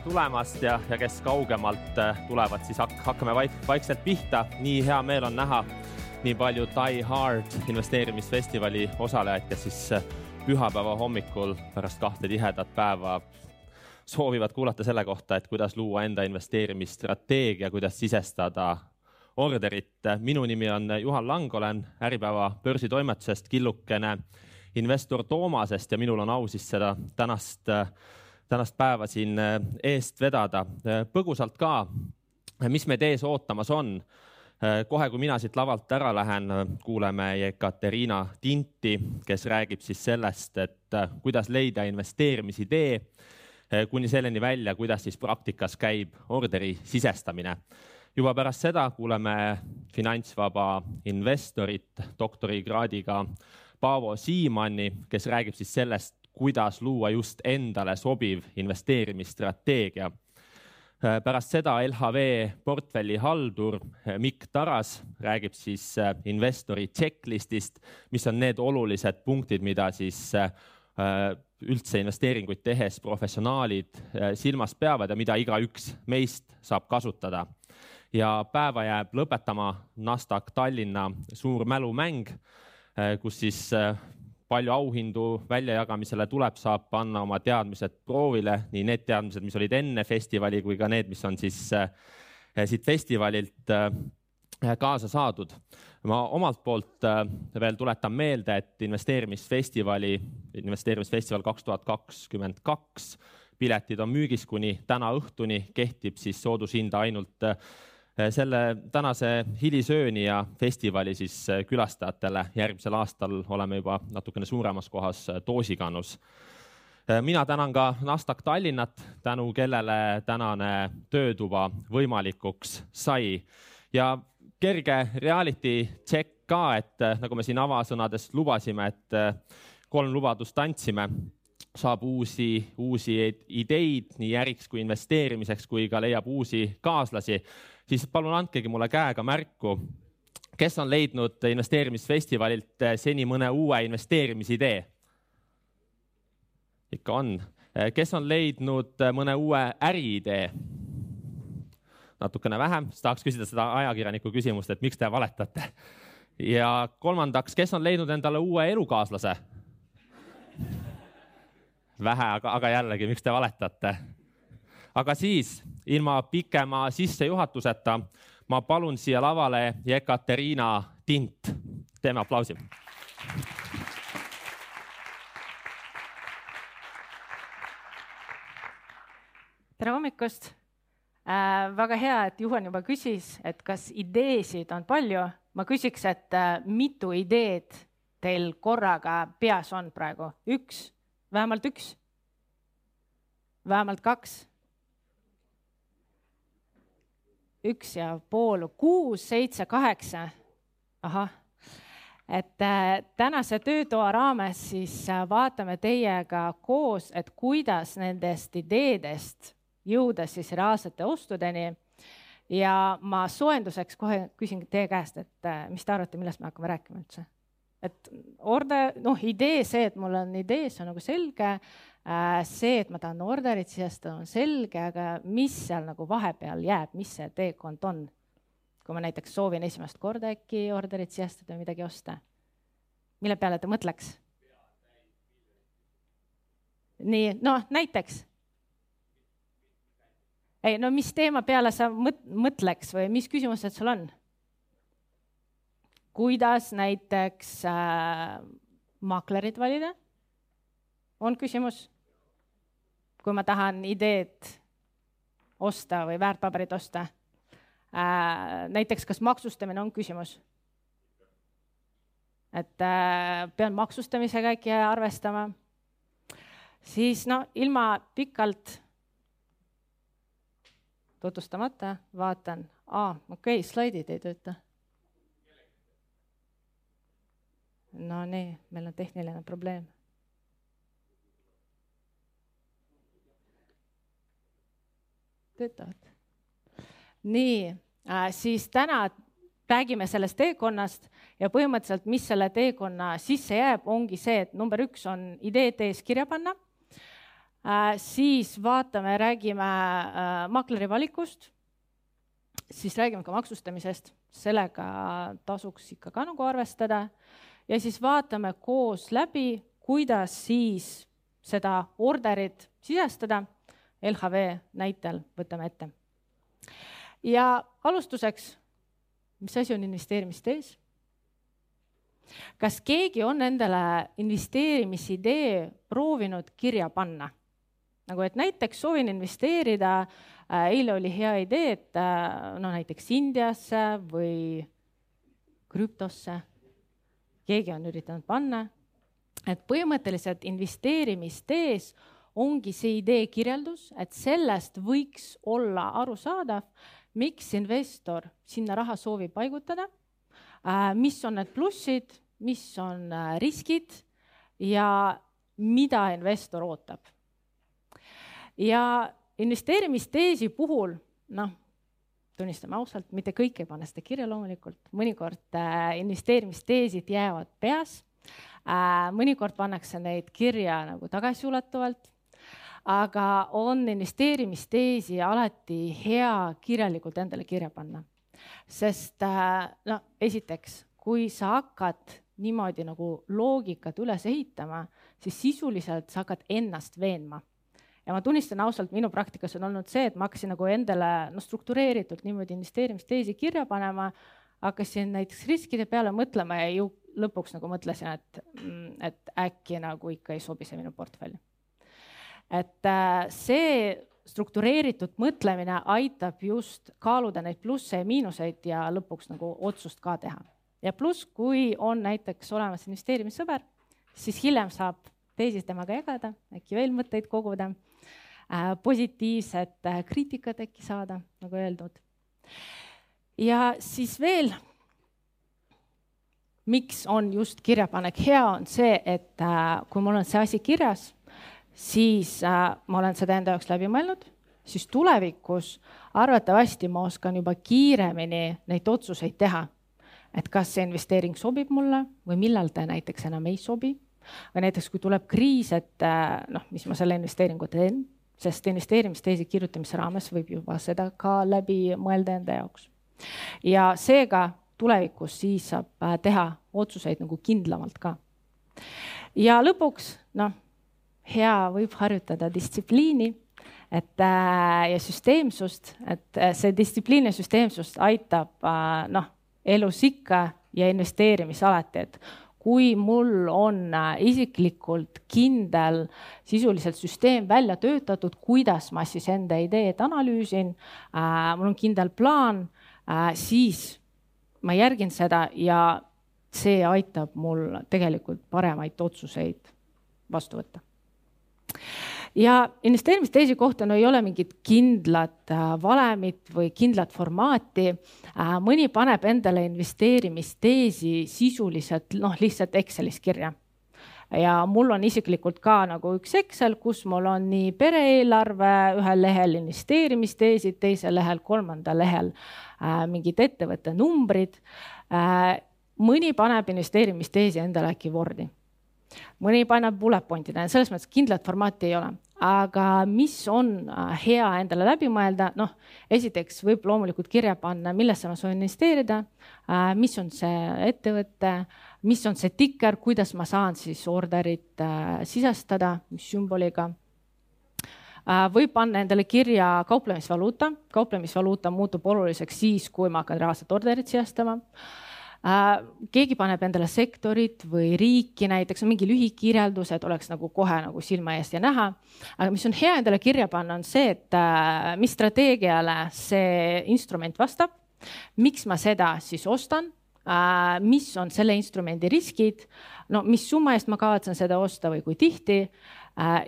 tulemast ja, ja kes kaugemalt äh, tulevad, siis hak hakkame vaik vaikselt pihta. nii hea meel on näha nii palju Die Hard investeerimisfestivali osalejaid, kes siis äh, pühapäeva hommikul pärast kahte tihedat päeva soovivad kuulata selle kohta, et kuidas luua enda investeerimisstrateegia, kuidas sisestada orderit. minu nimi on Juhan Lang, olen Äripäeva börsitoimetusest killukene investor Toomasest ja minul on au siis seda tänast, tänast päeva siin eest vedada. põgusalt ka, mis meid ees ootamas on. kohe, kui mina siit lavalt ära lähen, kuuleme Jekaterina Tinti, kes räägib siis sellest, et kuidas leida investeerimisidee kuni selleni välja, kuidas siis praktikas käib orderi sisestamine juba pärast seda kuuleme finantsvaba investorit, doktorikraadiga Paavo Siimanni, kes räägib siis sellest, kuidas luua just endale sobiv investeerimisstrateegia. pärast seda LHV portfellihaldur Mikk Taras räägib siis investori checklist'ist, mis on need olulised punktid, mida siis üldse investeeringuid tehes professionaalid silmas peavad ja mida igaüks meist saab kasutada ja päeva jääb lõpetama Nasdaq Tallinna suur mälumäng, kus siis palju auhindu väljajagamisele tuleb, saab panna oma teadmised proovile, nii need teadmised, mis olid enne festivali, kui ka need, mis on siis eh, siit festivalilt kaasa saadud. ma omalt poolt veel tuletan meelde, et investeerimisfestivali, investeerimisfestival kaks tuhat kakskümmend kaks piletid on müügis kuni täna õhtuni, kehtib siis soodushinda ainult Eh, selle tänase hilisööni ja festivali siis eh, külastajatele järgmisel aastal oleme juba natukene suuremas kohas eh, Toosikanus. mina tänan ka Nasdaq Tallinnat, tänu kellele tänane töötuba võimalikuks sai. Ja kerge reality check ka, et nagu me siin avasõnades lubasime, et kolm lubadust andsime. Saab uusi, uusi ideid nii äriks kui investeerimiseks, kui ka leiab uusi kaaslasi siis palun andkegi mulle käega märku, kes on leidnud investeerimisfestivalilt eh, seni mõne uue investeerimisidee? ikka on. Eh, kes on leidnud eh, mõne uue äriidee? natukene vähem, siis tahaks küsida seda ajakirjaniku küsimust, et miks te valetate. ja kolmandaks, kes on leidnud endale uue elukaaslase? vähe, aga, aga jällegi, miks te valetate? aga siis ilma pikema sissejuhatuseta ma palun siia lavale Jekaterina Tint. teeme aplausi. tere hommikust äh,. väga hea, et Juhan juba küsis, et kas ideesid on palju. ma küsiks, et äh, mitu ideed teil korraga peas on praegu? üks, vähemalt üks? vähemalt kaks? Üks ja pool, kuus, seitse, kaheksa. ahah, et äh, tänase töötoa raames siis äh, vaatame teiega koos, et kuidas nendest ideedest jõuda siis reaalsete ostudeni. ja ma soojenduseks kohe küsin teie käest, et äh, mis te arvate, millest me hakkame rääkima üldse? et order, noh, idee, see, et mul on idee, see on nagu selge see, et ma tahan orderit sisestada, on selge, aga mis seal nagu vahepeal jääb, mis see teekond on? kui ma näiteks soovin esimest korda äkki orderit sisestada või midagi osta, mille peale ta mõtleks? nii, noh, näiteks. ei, no mis teema peale sa mõtleks või mis küsimused sul on? kuidas näiteks äh, maaklerit valida? on küsimus kui ma tahan ideed osta või väärtpaberit osta äh,. näiteks, kas maksustamine on küsimus? et äh, pean maksustamisega äkki arvestama. siis no ilma pikalt tutvustamata vaatan, aa, okei okay,, slaidid ei tööta. Nonii, meil on tehniline probleem töötavad. nii äh,, siis täna räägime sellest teekonnast ja põhimõtteliselt, mis selle teekonna sisse jääb, ongi see, et number üks on ideed ees kirja panna siis vaatame, räägime makleri valikust, siis räägime ka maksustamisest, sellega tasuks ikka ka nagu arvestada ja siis vaatame koos läbi, kuidas siis seda orderit sisestada. LHV näitel võtame ette. ja alustuseks, mis asi on investeerimistees? kas keegi on endale investeerimisidee proovinud kirja panna? nagu et näiteks soovin investeerida, äh, eile oli hea idee, et äh, no näiteks Indiasse või krüptosse. keegi on üritanud panna, et põhimõtteliselt investeerimistees ongi see idee kirjeldus, et sellest võiks olla arusaadav, miks investor sinna raha soovib paigutada Äh, mis on need plussid, mis on äh, riskid ja mida investor ootab. ja investeerimisteesi puhul, noh, tunnistame ausalt, mitte kõik ei pane seda kirja loomulikult, mõnikord äh, investeerimisteesid jäävad peas mõnikord pannakse neid kirja nagu tagasiulatuvalt aga on investeerimisteesi alati hea kirjalikult endale kirja panna sest äh, no esiteks, kui sa hakkad niimoodi nagu loogikat üles ehitama, siis sisuliselt sa hakkad ennast veenma. ja ma tunnistan ausalt, minu praktikas on olnud see, et ma hakkasin nagu endale no struktureeritult niimoodi investeerimisteesi kirja panema, hakkasin näiteks riskide peale mõtlema ja ju lõpuks nagu mõtlesin, et, mm, et äkki nagu ikka ei sobi see minu portfelli. Et äh, see struktureeritud mõtlemine aitab just kaaluda neid plusse ja miinuseid ja lõpuks nagu otsust ka teha. ja pluss, kui on näiteks olemas investeerimissõber, siis hiljem saab teisi temaga jagada, äkki veel mõtteid koguda äh,, positiivset äh, kriitikat äkki saada, nagu öeldud. ja siis veel, miks on just kirjapanek hea, on see, et kui mul on see asi kirjas siis äh, ma olen seda enda jaoks läbi mõelnud, siis tulevikus arvatavasti ma oskan juba kiiremini neid otsuseid teha. et kas see investeering sobib mulle või millal ta näiteks enam ei sobi. või näiteks, kui tuleb kriis, et äh, noh, mis ma selle investeeringu teen, sest investeerimisteesi kirjutamise raames võib juba seda ka läbi mõelda enda jaoks. ja seega tulevikus siis saab äh, teha otsuseid nagu kindlamalt ka. ja lõpuks noh hea võib harjutada distsipliini, et äh, ja süsteemsust, et äh, see distsipliin ja süsteemsust aitab äh, noh, elus ikka ja investeerimis alati, et kui mul on isiklikult kindel sisuliselt süsteem välja töötatud, kuidas ma siis enda ideed analüüsin mul on kindel plaan siis ma järgin seda ja see aitab mul tegelikult paremaid otsuseid vastu võtta ja investeerimisteesi kohta no ei ole mingit kindlat äh, valemit või kindlat formaati äh,. mõni paneb endale investeerimisteesi sisuliselt noh, lihtsalt Excelis kirja ja mul on isiklikult ka nagu üks Excel, kus mul on nii pere-eelarve ühel lehel investeerimisteesid, teisel lehel, kolmandal lehel äh, mingid ettevõtte numbrid äh,. mõni paneb investeerimisteesi endale äkki Wordi mõni paneb bullet point idena, selles mõttes kindlat formaati ei ole, aga mis on äh, hea endale läbi mõelda, noh, esiteks võib loomulikult kirja panna, millesse ma soovin investeerida, äh, mis on see ettevõte, mis on see tikker, kuidas ma saan siis orderit äh, sisestada, mis sümboliga. Võib panna endale kirja kauplemisvaluuta, kauplemisvaluuta muutub oluliseks siis, kui ma hakkan reaalselt orderit sisestama keegi paneb endale sektorit või riiki näiteks, mingi lühikirjeldus, et oleks nagu kohe nagu silma ees ja näha. aga mis on hea endale kirja panna, on see, et äh, mis strateegiale see instrument vastab, miks ma seda siis ostan äh, mis on selle instrumendi riskid, no mis summa eest ma kavatsen seda osta või kui tihti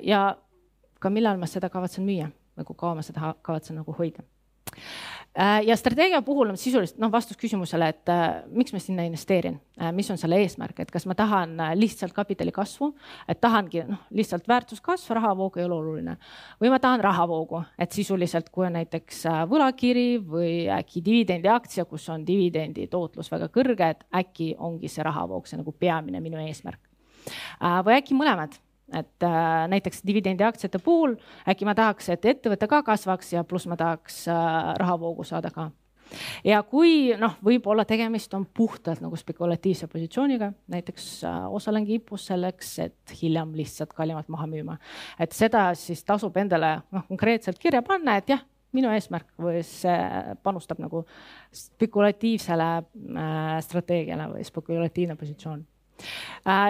ja ka millal ma seda kavatsen müüa kui kaua ma seda kavatsen nagu hoida Äh, ja strateegia puhul on sisuliselt noh, vastus küsimusele, et äh, miks ma sinna investeerin äh,, mis on selle eesmärk, et kas ma tahan äh, lihtsalt kapitali kasvu, et tahangi noh, lihtsalt väärtuskasv, rahavoog ei ole oluline. või ma tahan rahavoogu, et sisuliselt, kui on näiteks äh, võlakiri või äkki dividendiaktsia, kus on dividendi tootlus väga kõrge, et äkki ongi see rahavoog see nagu peamine minu eesmärk äh,. või äkki mõlemad et äh, näiteks dividendiaktsiate puhul äkki ma tahaks, et ettevõte ka kasvaks ja pluss ma tahaks äh, rahavoogu saada ka ja kui noh, võib-olla tegemist on puhtalt nagu spekulatiivse positsiooniga, näiteks äh, osalen kipus selleks, et hiljem lihtsalt kallimalt maha müüma. et seda siis tasub endale noh, konkreetselt kirja panna, et jah, minu eesmärk või see panustab nagu spekulatiivsele äh, strateegiale või spekulatiivne positsioon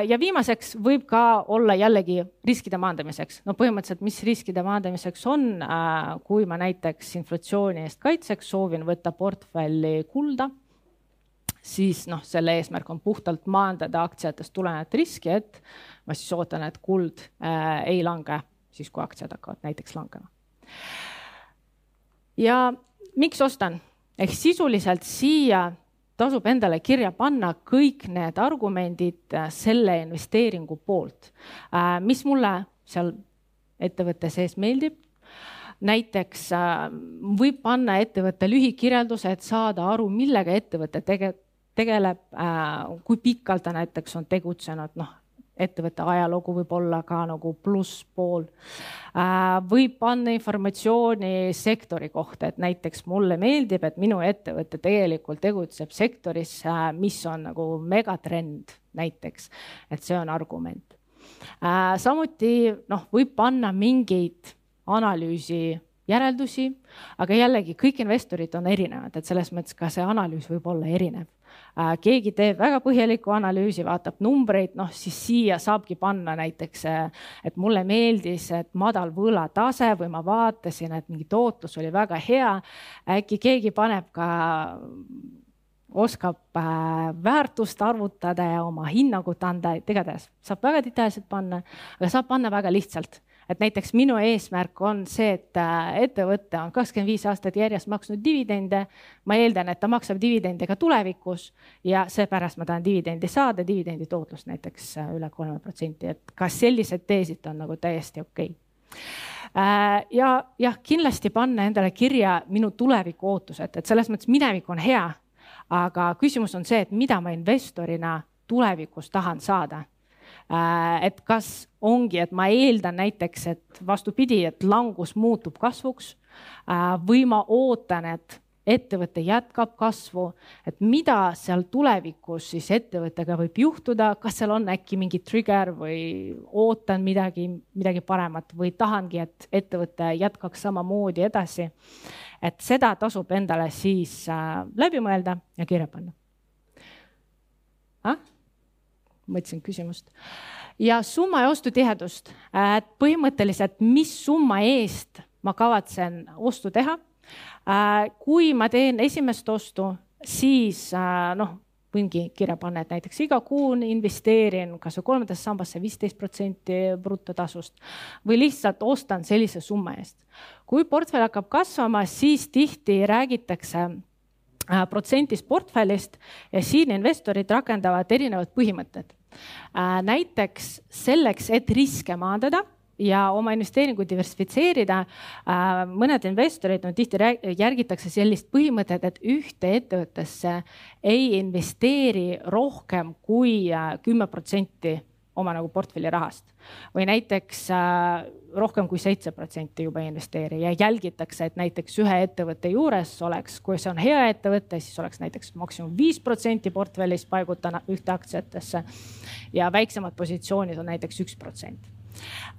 ja viimaseks võib ka olla jällegi riskide maandamiseks. no põhimõtteliselt, mis riskide maandamiseks on, äh, kui ma näiteks inflatsiooni eest kaitseks soovin võtta portfelli kulda, siis noh, selle eesmärk on puhtalt maandada aktsiatest tulenevat riski, et ma siis ootan, et kuld äh, ei lange siis, kui aktsiad hakkavad näiteks langema. ja miks ostan? ehk sisuliselt siia tasub endale kirja panna kõik need argumendid äh, selle investeeringu poolt, äh, mis mulle seal ettevõtte sees meeldib. näiteks äh, võib panna ettevõtte lühikirjelduse, et saada aru, millega ettevõte tege-, tegeleb, kui pikalt ta näiteks on tegutsenud, noh ettevõtte ajalugu võib olla ka nagu plusspool. Äh, võib panna informatsiooni sektori kohta, et näiteks mulle meeldib, et minu ettevõte tegelikult tegutseb sektoris, äh, mis on nagu megatrend näiteks, et see on argument. Äh, samuti noh, võib panna mingeid analüüsi järeldusi, aga jällegi kõik investorid on erinevad, et selles mõttes ka see analüüs võib olla erinev keegi teeb väga põhjalikku analüüsi, vaatab numbreid, noh siis siia saabki panna näiteks, äh, et mulle meeldis, et madal võlatase või ma vaatasin, et mingi tootlus oli väga hea. äkki keegi paneb ka oskab äh, väärtust arvutada ja oma hinnangut anda, et igatahes saab väga detailselt panna, aga saab panna väga lihtsalt et näiteks minu eesmärk on see, et äh, ettevõte on kakskümmend viis aastat järjest maksnud dividende. ma eeldan, et ta maksab dividende ka tulevikus ja seepärast ma tahan dividendi saada, dividendi tootlust näiteks äh, üle kolme protsenti, et kas sellised teesid on nagu täiesti okei okay äh, ja jah, kindlasti panna endale kirja minu tuleviku ootused, et selles mõttes minevik on hea. aga küsimus on see, et mida ma investorina tulevikus tahan saada et kas ongi, et ma eeldan näiteks, et vastupidi, et langus muutub kasvuks äh, või ma ootan, et ettevõte jätkab kasvu, et mida seal tulevikus siis ettevõttega võib juhtuda, kas seal on äkki mingi trigger või ootan midagi, midagi paremat või tahangi, et ettevõte jätkaks samamoodi edasi. et seda tasub endale siis äh, läbi mõelda ja kirja panna ah?. Mõtlesin küsimust ja summa ja ostutihedust, et põhimõtteliselt, mis summa eest ma kavatsen ostu teha. Äh, kui ma teen esimest ostu, siis äh, noh, võingi kirja panna, et näiteks iga kuu investeerin kasvõi kolmandasse sambasse viisteist protsenti brutotasust või lihtsalt ostan sellise summa eest. kui portfell hakkab kasvama, siis tihti räägitakse äh, protsentist portfellist ja siin investorid rakendavad erinevad põhimõtted Äh, näiteks selleks, et riske maandada ja oma investeeringuid diversifitseerida. Äh, mõned investorid, no tihti järgitakse sellist põhimõtet, et ühte ettevõttesse ei investeeri rohkem kui äh, kümme protsenti oma nagu portfelli rahast. Või näiteks äh, rohkem kui seitse protsenti juba ei investeeri ja jälgitakse, et näiteks ühe ettevõtte juures oleks, kui see on hea ettevõte, siis oleks näiteks maksimum viis protsenti portfellist paigutada ühte aktsiatesse ja väiksemad positsioonid on näiteks üks protsent.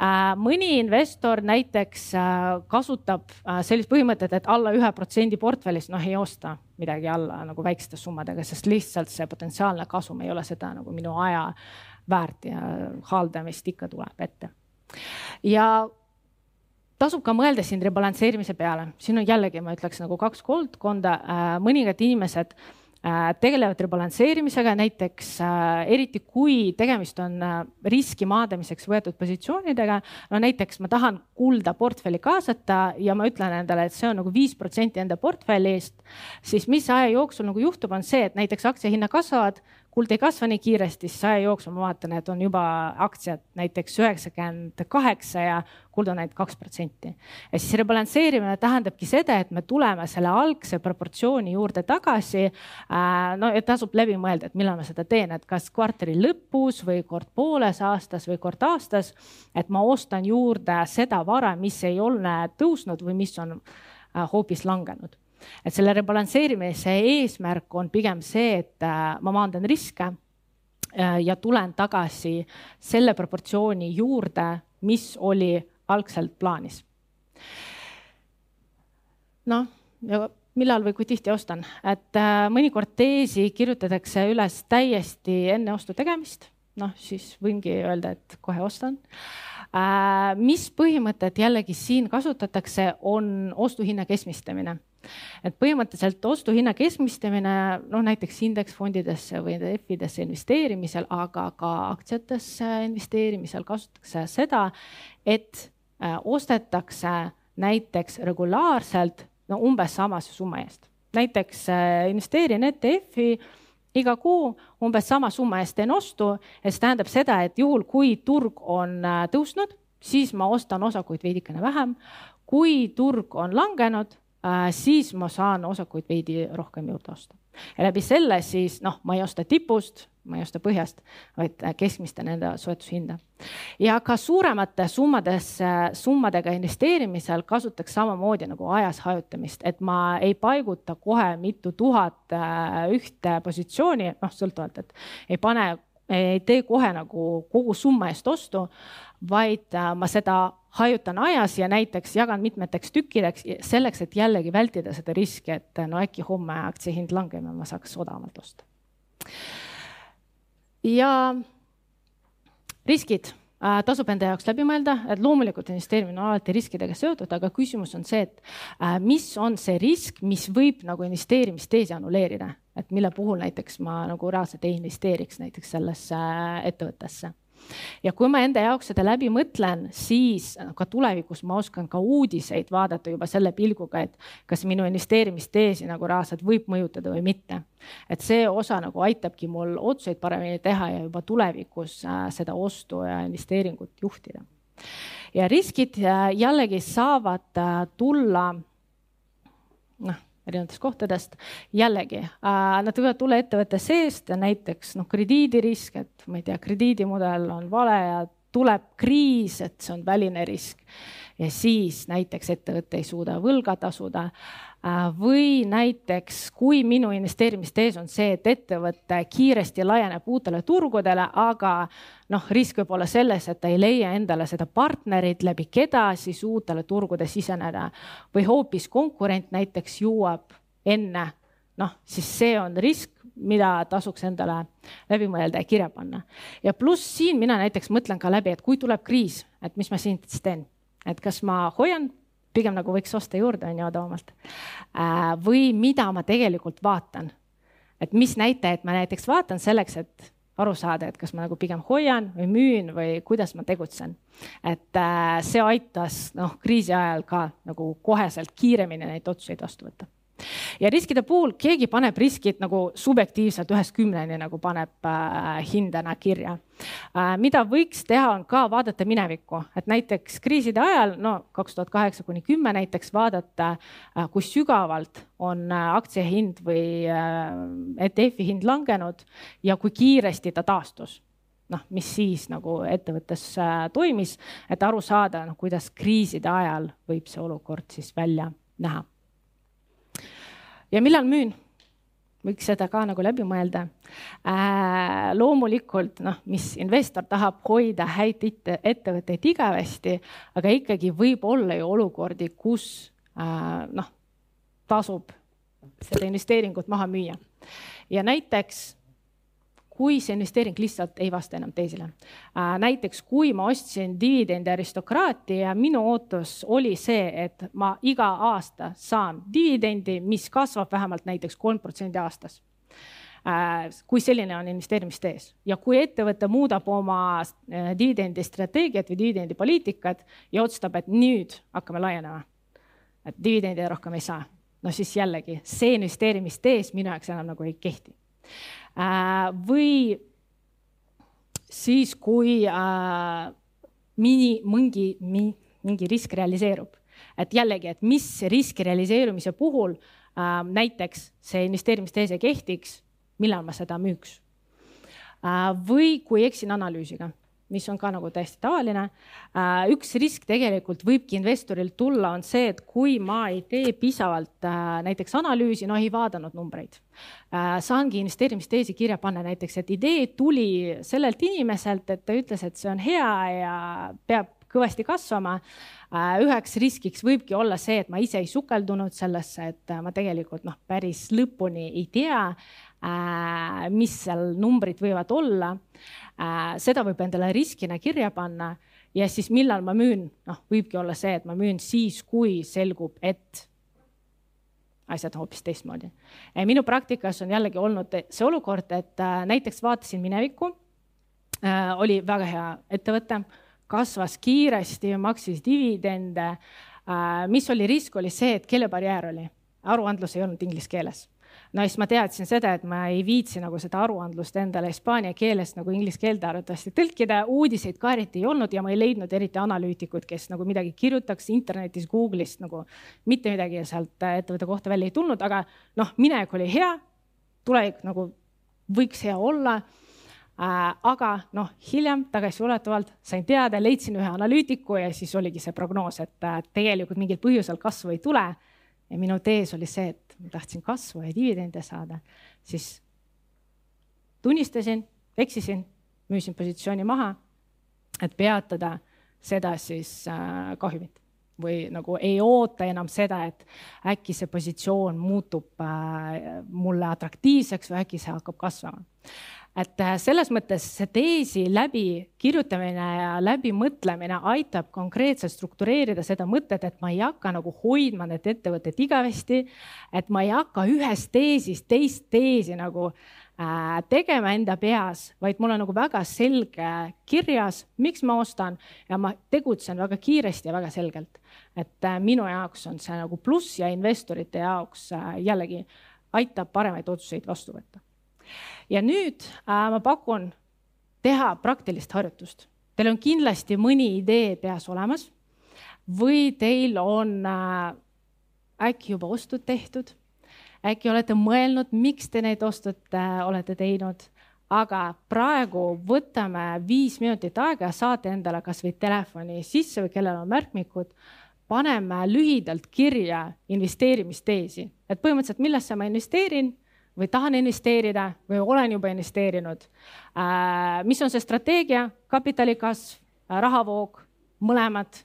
Äh, mõni investor näiteks äh, kasutab äh, sellist põhimõtet, et alla ühe protsendi portfellist noh ei osta midagi alla nagu väikeste summadega, sest lihtsalt see potentsiaalne kasum ei ole seda nagu minu aja väärt ja haldamist ikka tuleb ette. ja tasub ka mõelda siin rebalansseerimise peale, siin on jällegi, ma ütleks nagu kaks koldkonda, äh, mõningad inimesed Äh, tegelevad rebalansseerimisega, näiteks äh, eriti kui tegemist on riski maandamiseks võetud positsioonidega. no näiteks ma tahan kulda portfelli kaasata ja ma ütlen endale, et see on nagu viis protsenti enda portfellist, siis mis aja jooksul nagu juhtub, on see, et näiteks aktsiahinnad kasvavad, kuld ei kasva nii kiiresti, siis aja jooksul ma vaatan, et on juba aktsiad näiteks üheksakümmend kaheksa ja kuld on ainult kaks protsenti. ja siis rebalansseerimine tähendabki seda, et me tuleme selle algse proportsiooni juurde tagasi. Äh, no ja tasub läbi mõelda, et millal ma seda teen, et kas kvartali lõpus või kord pooles aastas või kord aastas. et ma ostan juurde seda vara, mis ei ole tõusnud või mis on äh, hoopis langenud et selle rebalansseerimise eesmärk on pigem see, et äh, ma maandan riske äh, ja tulen tagasi selle proportsiooni juurde, mis oli algselt plaanis. noh, millal või kui tihti ostan, et äh, mõnikord teesi kirjutatakse üles täiesti enne ostu tegemist, noh siis võingi öelda, et kohe ostan mis põhimõtet jällegi siin kasutatakse, on ostuhinna keskmistamine et põhimõtteliselt ostuhinna keskmistamine, noh näiteks indeksfondidesse või ETF-idesse investeerimisel, aga ka aktsiatesse investeerimisel kasutatakse seda, et äh, ostetakse näiteks regulaarselt no umbes samase summa eest. näiteks äh, investeerin ETF-i iga kuu umbes sama summa eest teen ostu ja see tähendab seda, et juhul, kui turg on äh, tõusnud, siis ma ostan osakuid veidikene vähem. kui turg on langenud, Äh, siis ma saan osakuid veidi rohkem juurde osta. Ja läbi selle siis noh, ma ei osta tipust, ma ei osta põhjast, vaid äh, keskmiste nende soetushinda. ja ka suuremate summadesse, summadega investeerimisel kasutaks samamoodi nagu ajas hajutamist, et ma ei paiguta kohe mitu tuhat äh, ühte positsiooni, noh sõltuvalt, et ei pane ei tee kohe nagu kogu summa eest ostu, vaid ma seda hajutan ajas ja näiteks jagan mitmeteks tükkideks selleks, et jällegi vältida seda riski, et no äkki homme aktsia hind langeb ja ma saaks odavamalt osta. ja riskid äh, tasub enda jaoks läbi mõelda, et loomulikult investeerimine on alati riskidega seotud, aga küsimus on see, et äh, mis on see risk, mis võib nagu investeerimisteesi annuleerida, et mille puhul näiteks ma nagu reaalselt ei investeeriks näiteks sellesse äh, ettevõttesse ja kui ma enda jaoks seda läbi mõtlen, siis ka tulevikus ma oskan ka uudiseid vaadata juba selle pilguga, et kas minu investeerimisteesi nagu reaalselt võib mõjutada või mitte. et see osa nagu aitabki mul otsuseid paremini teha ja juba tulevikus äh, seda ostu ja investeeringut juhtida. ja riskid äh, jällegi saavad äh, tulla noh erinevatest kohtadest. jällegi äh,, nad võivad tulla ettevõtte seest ja näiteks noh, krediidirisk, et ma ei tea, krediidimudel on vale ja tuleb kriis, et see on väline risk. ja siis näiteks ettevõte ei suuda võlga tasuda Äh, või näiteks, kui minu investeerimistees on see, et ettevõte kiiresti laieneb uutele turgudele, aga noh, risk võib olla selles, et ta ei leia endale seda partnerit, läbi keda siis uutele turgude siseneda või hoopis konkurent näiteks jõuab enne, noh, siis see on risk, mida tasuks endale läbi mõelda ja kirja panna. ja pluss siin mina näiteks mõtlen ka läbi, et kui tuleb kriis, et mis ma siis teen, et kas ma hoian pigem nagu võiks osta juurde, on ju, odavamalt. Äh, või mida ma tegelikult vaatan. et mis näitajaid ma näiteks vaatan selleks, et aru saada, et kas ma nagu pigem hoian või müün või kuidas ma tegutsen. et äh, see aitas noh, kriisi ajal ka nagu koheselt kiiremini neid otsuseid vastu võtta ja riskide puhul keegi paneb riskid nagu subjektiivselt ühest kümneni nagu paneb äh, hindena kirja. Äh,. mida võiks teha, on ka vaadata minevikku, et näiteks kriiside ajal, no kaks tuhat kaheksa kuni kümme näiteks vaadata äh,, kui sügavalt on äh, aktsia hind või äh, ETF-i hind langenud ja kui kiiresti ta taastus. Noh, mis siis nagu ettevõttes äh, toimis, et aru saada, noh, kuidas kriiside ajal võib see olukord siis välja näha ja millal müün? võiks seda ka nagu läbi mõelda äh,. loomulikult noh, mis investor tahab hoida häid ettevõtteid igavesti, aga ikkagi võib olla ju olukordi, kus äh, noh, tasub seda investeeringut maha müüa. ja näiteks kui see investeering lihtsalt ei vasta enam teisele. Äh, näiteks kui ma ostsin dividendi aristokraati ja minu ootus oli see, et ma iga aasta saan dividendi, mis kasvab vähemalt näiteks kolm protsenti aastas. Äh, kui selline on investeerimistees ja kui ettevõte muudab oma äh, dividendi strateegiat või dividendi poliitikat ja otsustab, et nüüd hakkame laienema, et dividendide rohkem ei saa, no siis jällegi see investeerimistees minu jaoks enam nagu ei kehti või siis, kui mini, mingi, mingi risk realiseerub, et jällegi, et mis riski realiseerumise puhul näiteks see investeerimisteese kehtiks, millal ma seda müüks. või kui eksin analüüsiga mis on ka nagu täiesti tavaline. Äh, üks risk tegelikult võibki investoril tulla, on see, et kui ma ei tee piisavalt äh, näiteks analüüsi, no ei vaadanud numbreid. Äh, saangi investeerimisteesi kirja panna näiteks, et idee tuli sellelt inimeselt, et ta ütles, et see on hea ja peab kõvasti kasvama. üheks riskiks võibki olla see, et ma ise ei sukeldunud sellesse, et ma tegelikult noh, päris lõpuni ei tea, mis seal numbrid võivad olla seda võib endale riskina kirja panna ja siis millal ma müün, noh, võibki olla see, et ma müün siis, kui selgub, et asjad hoopis teistmoodi. minu praktikas on jällegi olnud see olukord, et äh, näiteks vaatasin minevikku, äh, oli väga hea ettevõte, kasvas kiiresti, maksis dividende. mis oli risk, oli see, et keelebarjäär oli, aruandlus ei olnud inglise keeles no siis ma teadsin seda, et ma ei viitsi nagu seda aruandlust endale hispaania keelest nagu inglise keelde arvatavasti tõlkida, uudiseid ka eriti ei olnud ja ma ei leidnud eriti analüütikuid, kes nagu midagi kirjutaks internetis, Google'ist nagu mitte midagi sealt ettevõtte kohta välja ei tulnud, aga noh, minek oli hea, tulevik nagu võiks hea olla. Äh,. aga noh, hiljem tagasiulatuvalt sain teada, leidsin ühe analüütiku ja siis oligi see prognoos, et äh, tegelikult mingil põhjusel kasvu ei tule ja minu tees oli see, et ma tahtsin kasvu ja dividende saada, siis tunnistasin, eksisin, müüsin positsiooni maha, et peatada seda siis äh, kahjumit. Või nagu ei oota enam seda, et äkki see positsioon muutub äh, mulle atraktiivseks või äkki see hakkab kasvama et äh, selles mõttes see teesi läbikirjutamine ja läbimõtlemine aitab konkreetselt struktureerida seda mõtet, et ma ei hakka nagu hoidma need ettevõtted igavesti. et ma ei hakka ühest teesist teist teesi nagu äh, tegema enda peas, vaid mul on nagu väga selge kirjas, miks ma ostan ja ma tegutsen väga kiiresti ja väga selgelt. et äh, minu jaoks on see nagu pluss ja investorite jaoks äh, jällegi aitab paremaid otsuseid vastu võtta ja nüüd äh, ma pakun teha praktilist harjutust. Teil on kindlasti mõni idee peas olemas või teil on äh, äkki juba ostud tehtud. äkki olete mõelnud, miks te neid ostud äh, olete teinud, aga praegu võtame viis minutit aega ja saate endale kasvõi telefoni sisse või kellel on märkmikud paneme lühidalt kirja investeerimisteesi, et põhimõtteliselt, millesse ma investeerin või tahan investeerida või olen juba investeerinud. Äh, mis on see strateegia, kapitali kasv, äh, rahavoog, mõlemad,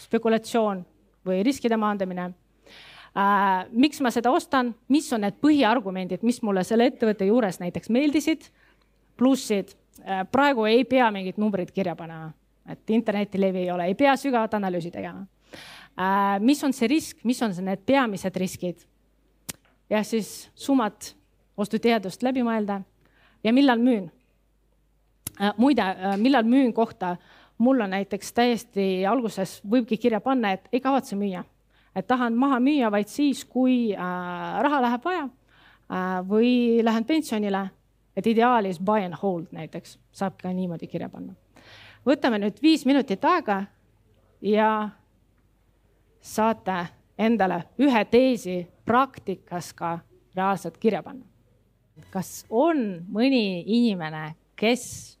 spekulatsioon või riskide maandamine. Äh, miks ma seda ostan, mis on need põhiargumendid, mis mulle selle ettevõtte juures näiteks meeldisid, plussid. praegu ei pea mingit numbrit kirja panema, et internetilevi ei ole, ei pea sügavat analüüsi tegema. mis on see risk, mis on need peamised riskid ja siis summad ostuteadust läbi mõelda ja millal müün. Äh, muide, äh, millal müün kohta, mul on näiteks täiesti alguses võibki kirja panna, et ei kavatse müüa, et tahan maha müüa vaid siis, kui äh, raha läheb vaja või lähen pensionile, et ideaalis buy and hold näiteks saab ka niimoodi kirja panna. võtame nüüd viis minutit aega ja saate endale ühe teesi praktikas ka reaalselt kirja panna. kas on mõni inimene, kes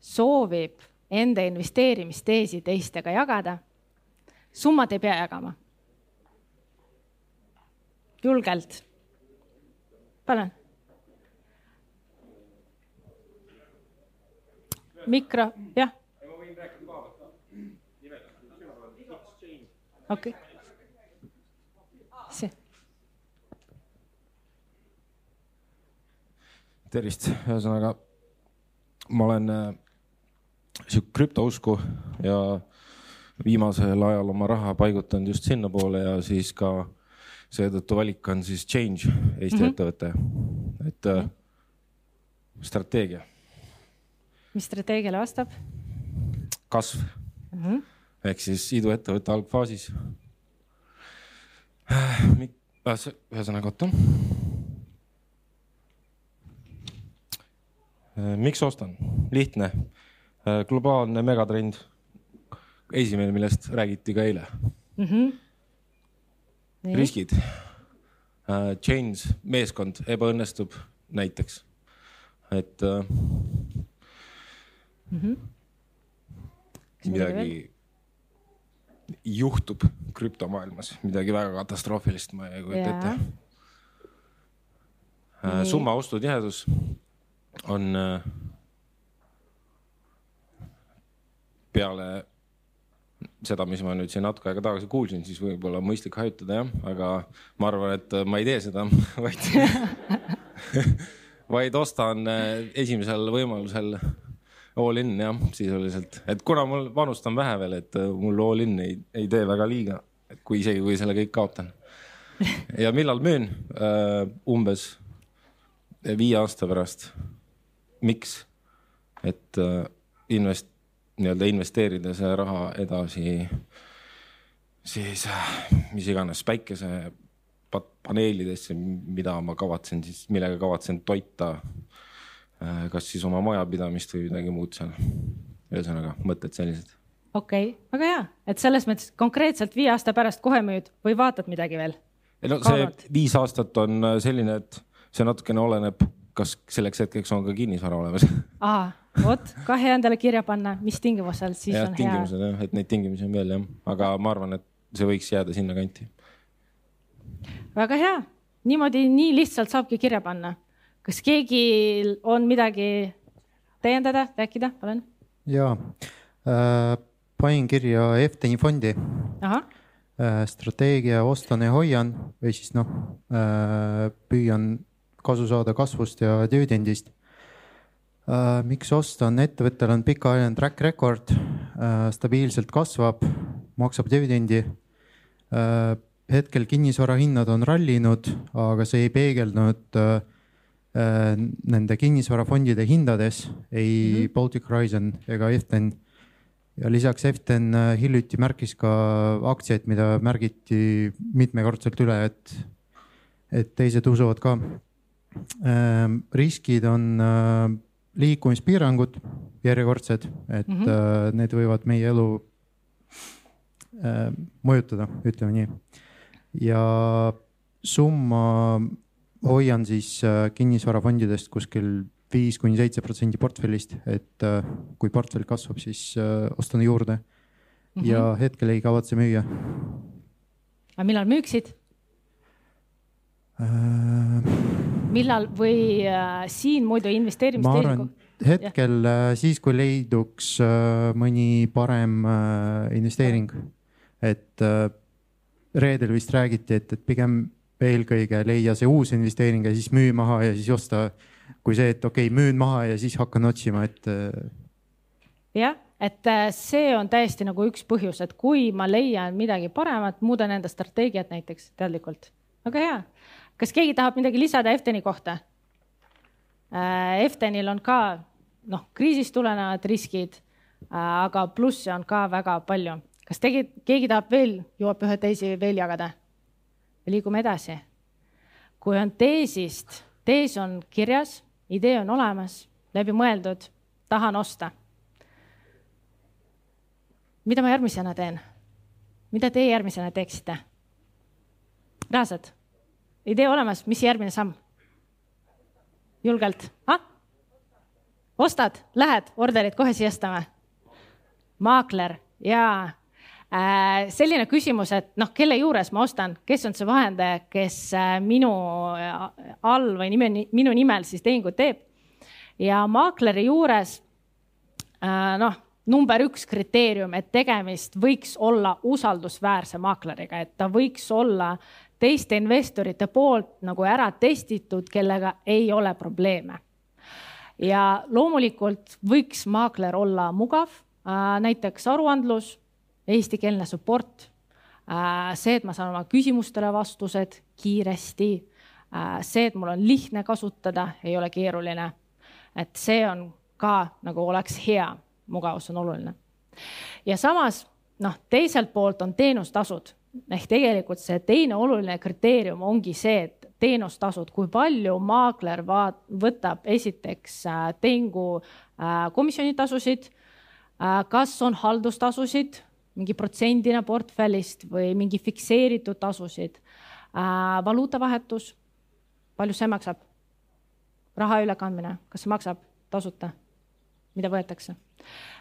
soovib enda investeerimisteesi teistega jagada? summat ei pea jagama. julgelt. palun. mikro, jah. okei okay tervist, ühesõnaga ma olen äh, sihuke krüptousku ja viimasel ajal oma raha paigutanud just sinnapoole ja siis ka seetõttu valik on siis Change, Eesti mm -hmm. ettevõte, et äh, strateegia. mis strateegiale vastab? kasv mm -hmm. ehk siis iduettevõte algfaasis. Äh, ühesõnaga, oota miks ostan? lihtne, globaalne megatrend. esimene, millest räägiti ka eile mm. -hmm. riskid. Chains, meeskond ebaõnnestub näiteks, et mm. -hmm. midagi juhtub krüptomaailmas, midagi väga katastroofilist, ma ei kujuta ette. summa ostutihedus on äh, peale seda, mis ma nüüd siin natuke aega tagasi kuulsin, siis võib-olla mõistlik hajutada jah, aga ma arvan, et ma ei tee seda, vaid vaid ostan äh, esimesel võimalusel all in jah, sisuliselt, et kuna mul vanust on vähe veel, et äh, mul all in ei, ei tee väga liiga, et kui isegi, kui selle kõik kaotan. ja millal müün? Umbes viie aasta pärast miks? et äh, invest-, nii-öelda investeerida see raha edasi siis äh, mis iganes päikesepaneelidesse, mida ma kavatsen siis, millega kavatsen toita äh, kas siis oma majapidamist või midagi muud seal. ühesõnaga mõtted sellised. okei okay,, väga hea, et selles mõttes konkreetselt viie aasta pärast kohe müüd või vaatad midagi veel? no see viis aastat on selline, et see natukene oleneb kas selleks hetkeks on ka kinnisvara olemas? aa, vot, ka hea endale kirja panna, mis tingimusel siis ja, on tingimused, hea. et neid tingimusi on veel jah, aga ma arvan, et see võiks jääda sinnakanti. väga hea, niimoodi nii lihtsalt saabki kirja panna. kas keegi on midagi täiendada, rääkida, palun? ja äh,, panin kirja FTI fondi. Äh, strateegia ostan ja hoian või siis noh äh, püüan kasu saada kasvust ja dividendist äh,. miks osta, on ettevõttel on pikaajaline track record äh,, stabiilselt kasvab, maksab dividendi äh,. hetkel kinnisvara hinnad on rallinud, aga see ei peegeldunud nende kinnisvarafondide hindades, ei mm -hmm. Baltic Horizon ega Eften ja lisaks Eften hiljuti märkis ka aktsiaid, mida märgiti mitmekordselt üle, et, et teised usuvad ka riskid on äh, liikumispiirangud, järjekordsed, et mm -hmm. need võivad meie elu äh, mõjutada, ütleme nii. ja summa hoian siis kinnisvarafondidest kuskil viis kuni seitse protsenti portfellist, et kui portfell kasvab, siis ostan juurde mm. -hmm. ja hetkel ei kavatse müüa. aga millal müüksid äh...? Millal või äh, siin muidu investeerimistehingu? hetkel äh, siis, kui leiduks äh, mõni parem investeering, et reedel vist räägiti, et, et pigem eelkõige leia see uus investeering ja siis müü maha ja siis osta, kui see, et okei okay,, müün maha ja siis hakkan otsima, et. Jah, et see on täiesti nagu üks põhjus, et kui ma leian midagi paremat, muudan enda strateegiat näiteks teadlikult. väga hea kas keegi tahab midagi lisada Efteni kohta? Eftenil on ka noh, kriisist tulenevad riskid, äh, aga plusse on ka väga palju. kas tegi, keegi tahab veel, jõuab ühe teisi veel jagada? liigume edasi. kui on teesist, tees on kirjas, idee on olemas, läbimõeldud, tahan osta. mida ma järgmisena teen? mida teie järgmisena teeksite? reaalselt idee olemas, mis järgmine samm? julgelt ah?? ostad, lähed, orderid kohe sisestama? maakler jaa äh,. selline küsimus, et noh, kelle juures ma ostan, kes on see vahendaja, kes äh, minu äh, all või nime, minu nimel siis tehingut teeb. ja maakleri juures äh, noh number üks kriteerium, et tegemist võiks olla usaldusväärse maakleriga, et ta võiks olla teiste investorite poolt nagu ära testitud, kellega ei ole probleeme. ja loomulikult võiks maakler olla mugav, äh, näiteks aruandlus, eestikeelne support, äh, see, et ma saan oma küsimustele vastused kiiresti, äh, see, et mul on lihtne kasutada, ei ole keeruline. et see on ka nagu oleks hea, mugavus on oluline. ja samas noh, teiselt poolt on teenustasud ehk tegelikult see teine oluline kriteerium ongi see, et teenustasud, kui palju maakler vaat-, võtab esiteks äh, tehingu äh, komisjonitasusid, kas on haldustasusid, mingi protsendina portfellist või mingi fikseeritud tasusid, valuutavahetus, palju see maksab? raha ülekandmine, kas see maksab tasuta, mida võetakse?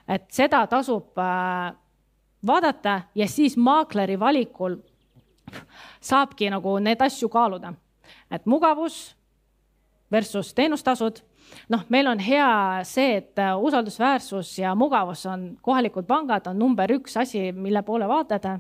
et seda tasub vaadata ja siis maakleri valikul saabki nagu neid asju kaaluda, et mugavus versus teenustasud. noh, meil on hea see, et usaldusväärsus ja mugavus on, kohalikud pangad on number üks asi, mille poole vaadata.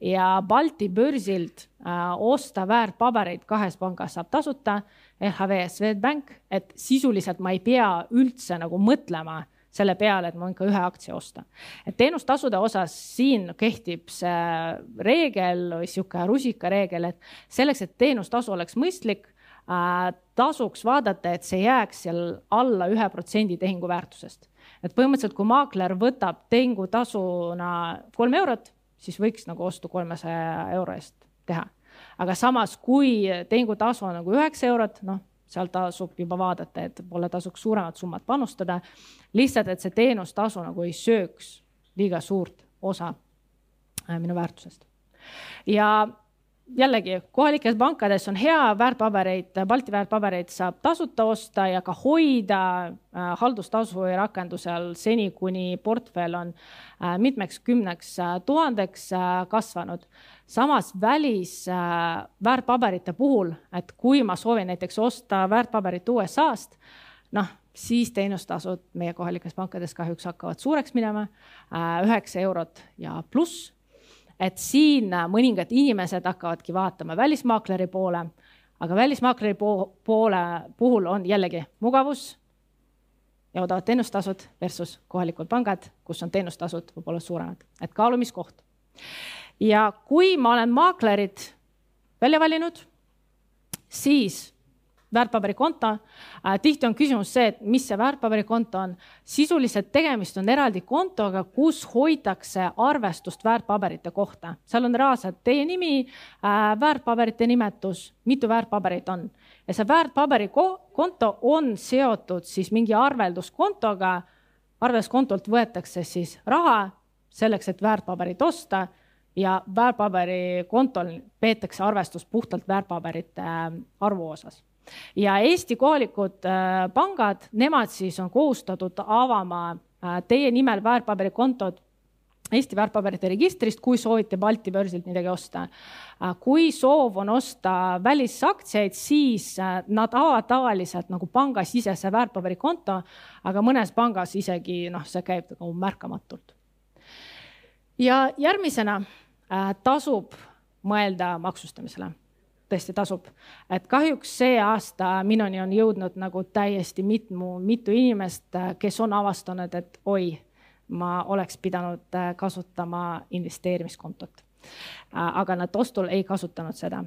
ja Balti börsilt äh, osta väärtpabereid kahes pangas saab tasuta, LHV, Swedbank, et sisuliselt ma ei pea üldse nagu mõtlema selle peale, et ma võin ka ühe aktsia osta. et teenustasude osas siin kehtib see reegel või sihuke rusikareegel, et selleks, et teenustasu oleks mõistlik äh,, tasuks vaadata, et see jääks seal alla ühe protsendi tehingu väärtusest. et põhimõtteliselt, kui maakler võtab tehingutasuna kolm eurot, siis võiks nagu ostu kolmesaja euro eest teha. aga samas, kui tehingutasu on nagu üheksa eurot, noh seal tasub juba vaadata, et võib-olla tasuks suuremat summat panustada. lihtsalt, et see teenustasu nagu ei sööks liiga suurt osa äh, minu väärtusest. ja jällegi kohalikes pankades on hea väärtpabereid, Balti väärtpabereid saab tasuta osta ja ka hoida äh, haldustasu ei rakendu seal seni, kuni portfell on äh, mitmeks kümneks tuhandeks kasvanud samas välis äh, väärtpaberite puhul, et kui ma soovin näiteks osta väärtpaberit USA-st, noh, siis teenustasud meie kohalikes pankades kahjuks hakkavad suureks minema äh,, üheksa eurot ja pluss. Et siin mõningad inimesed hakkavadki vaatama välismaakleri poole, aga välismaakleri poole puhul on jällegi mugavus ja odavad teenustasud versus kohalikud pangad, kus on teenustasud võib-olla suuremad, et kaalumiskoht. Ja kui ma olen maaklerid välja valinud, siis väärtpaberikonto äh,. tihti on küsimus see, et mis see väärtpaberikonto on. sisuliselt tegemist on eraldi kontoga, kus hoitakse arvestust väärtpaberite kohta, seal on reaalselt teie nimi äh,, väärtpaberite nimetus, mitu väärtpaberit on ja see väärtpaberikonto on seotud siis mingi arvelduskontoga. arvelduskontolt võetakse siis raha selleks, et väärtpaberit osta ja väärtpaberikontol peetakse arvestust puhtalt väärtpaberite äh, arvu osas. Ja Eesti kohalikud äh, pangad, nemad siis on kohustatud avama äh, teie nimel väärtpaberikontot Eesti väärtpaberite registrist, kui soovite Balti börsilt midagi osta. kui soov on osta välisaktsiaid, siis nad avavad tavaliselt nagu pangasisese väärtpaberikonto, aga mõnes pangas isegi noh, see käib nagu märkamatult. ja järgmisena Äh, tasub mõelda maksustamisele tõesti tasub, et kahjuks see aasta minuni on jõudnud nagu täiesti mitmu, mitu inimest, äh, kes on avastanud, et oi, ma oleks pidanud äh, kasutama investeerimiskontot. aga nad ostul ei kasutanud seda,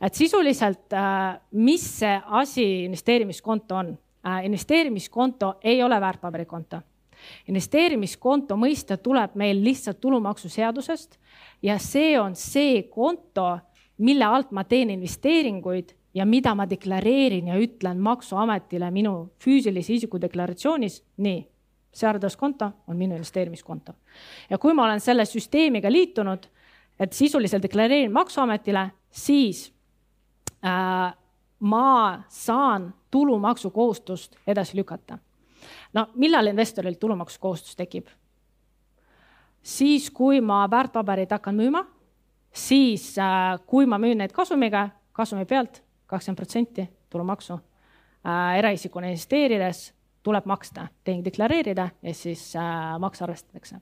et sisuliselt, mis see asi investeerimiskonto on? investeerimiskonto ei ole väärtpaberikonto investeerimiskonto mõiste tuleb meil lihtsalt tulumaksuseadusest ja see on see konto, mille alt ma teen investeeringuid ja mida ma deklareerin ja ütlen Maksuametile minu füüsilise isiku deklaratsioonis, nii, see arvelduskonto on minu investeerimiskonto. ja kui ma olen selle süsteemiga liitunud, et sisuliselt deklareerin Maksuametile, siis äh, ma saan tulumaksukohustust edasi lükata. no millal investoril tulumaksukohustus tekib? siis, kui ma väärtpabereid hakkan müüma, siis äh, kui ma müün neid kasumiga, kasumi pealt kakskümmend protsenti tulumaksu äh,. eraisikuna investeerides tuleb maksta, tehing deklareerida ja siis äh, maks arvestatakse.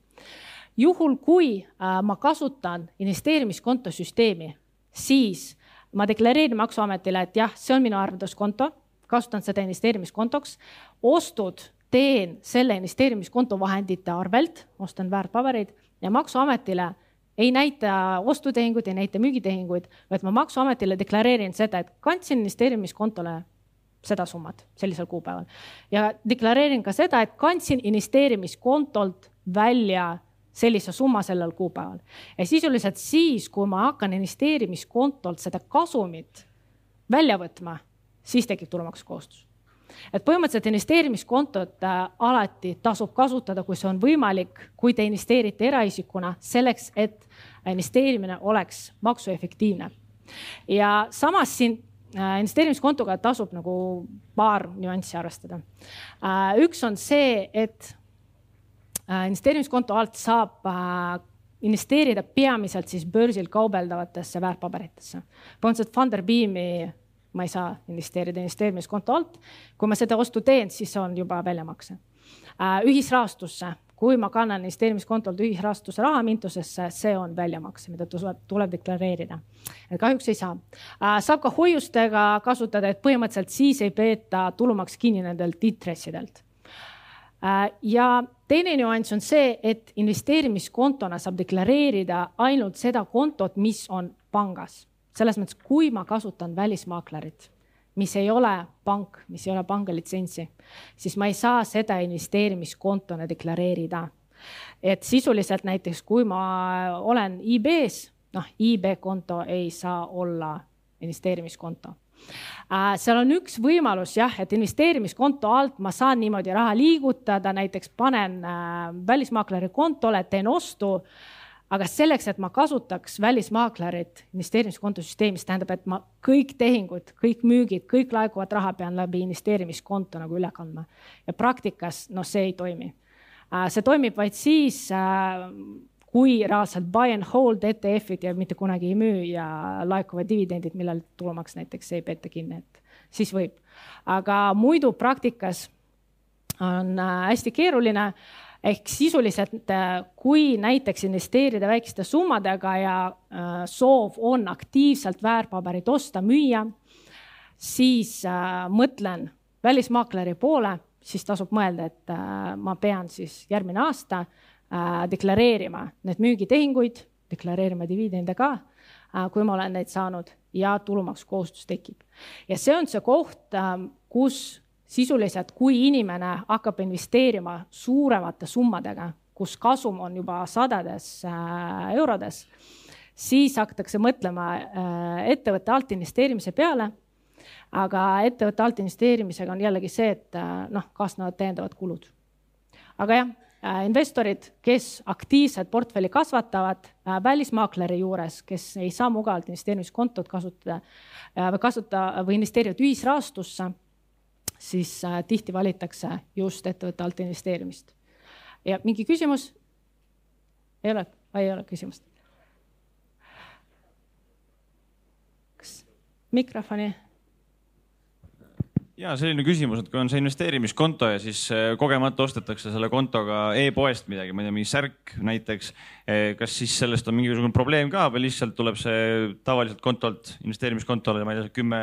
juhul, kui ma kasutan investeerimiskonto süsteemi, siis ma deklareerin Maksuametile, et jah, see on minu arvelduskonto, kasutan seda investeerimiskontoks. ostud teen selle investeerimiskonto vahendite arvelt, ostan väärtpabereid ja Maksuametile ei näita ostutehinguid, ei näita müügitehinguid, vaid ma Maksuametile deklareerin seda, et kandsin investeerimiskontole seda summat sellisel kuupäeval ja deklareerin ka seda, et kandsin investeerimiskontolt välja sellise summa sellel kuupäeval. ja sisuliselt siis, kui ma hakkan investeerimiskontolt seda kasumit välja võtma, siis tekib tulumaksukohustus et põhimõtteliselt investeerimiskontot äh, alati tasub kasutada, kui see on võimalik, kui te investeerite eraisikuna selleks, et investeerimine oleks maksuefektiivne. ja samas siin äh, investeerimiskontoga tasub nagu paar nüanssi arvestada. Äh, üks on see, et investeerimiskonto alt saab investeerida peamiselt siis börsil kaubeldavatesse väärtpaberitesse. põhimõtteliselt Funderbeami ma ei saa investeerida investeerimiskonto alt. kui ma seda ostu teen, siis see on juba väljamakse. Äh, ühisrahastusse, kui ma kannan investeerimiskontolt ühisrahastuse raha Mintusesse, see on väljamakse, mida tuleb, tuleb deklareerida. kahjuks ei saa. Äh, saab ka hoiustega kasutada, et põhimõtteliselt siis ei peeta tulumaks kinni nendelt intressidelt äh, ja teine nüanss on see, et investeerimiskontona saab deklareerida ainult seda kontot, mis on pangas selles mõttes, kui ma kasutan välismaaklerit, mis ei ole pank, mis ei ole pangalitsentsi, siis ma ei saa seda investeerimiskontona deklareerida. et sisuliselt näiteks, kui ma olen IB-s, noh, IB konto ei saa olla investeerimiskonto äh, seal on üks võimalus jah, et investeerimiskonto alt ma saan niimoodi raha liigutada, näiteks panen äh, välismaakleri kontole, teen ostu aga selleks, et ma kasutaks välismaaklerit investeerimiskonto süsteemis, tähendab, et ma kõik tehingud, kõik müügid, kõik laekuvat raha pean läbi investeerimiskonto nagu üle kandma. ja praktikas noh, see ei toimi. Äh, see toimib vaid siis, äh, kui reaalselt buy and hold ETF-id ja mitte kunagi ei müü ja laekuvad dividendid, millel tulumaks näiteks ei peeta kinni, et siis võib. aga muidu praktikas on äh, hästi keeruline ehk sisuliselt, äh, kui näiteks investeerida väikeste summadega ja äh, soov on aktiivselt väärtpaberit osta, müüa, siis äh, mõtlen välismaakleri poole, siis tasub mõelda, et ma pean siis järgmine aasta deklareerima need müügitehinguid, deklareerima dividende ka, kui ma olen neid saanud ja tulumaksukohustus tekib. ja see on see koht, kus sisuliselt, kui inimene hakkab investeerima suuremate summadega, kus kasum on juba sadades äh, eurodes, siis hakatakse mõtlema äh, ettevõtte alt investeerimise peale. aga ettevõtte alt investeerimisega on jällegi see, et äh, noh, kaasnevad täiendavad kulud. aga jah, investorid, kes aktiivselt portfelli kasvatavad välismaakleri juures, kes ei saa mugavalt investeerimiskontot kasutada või kasuta või investeerivad ühisrahastusse siis äh, tihti valitakse just ettevõtte alt investeerimist. ja mingi küsimus? ei ole, ei ole küsimust? kas mikrofoni? Ja selline küsimus, et kui on see investeerimiskonto ja siis äh, kogemata ostetakse selle kontoga e-poest midagi, ma ei tea, mingi särk näiteks. Äh, kas siis sellest on mingisugune probleem ka või lihtsalt tuleb see tavaliselt kontolt, investeerimiskontole, ma ei tea, kümme,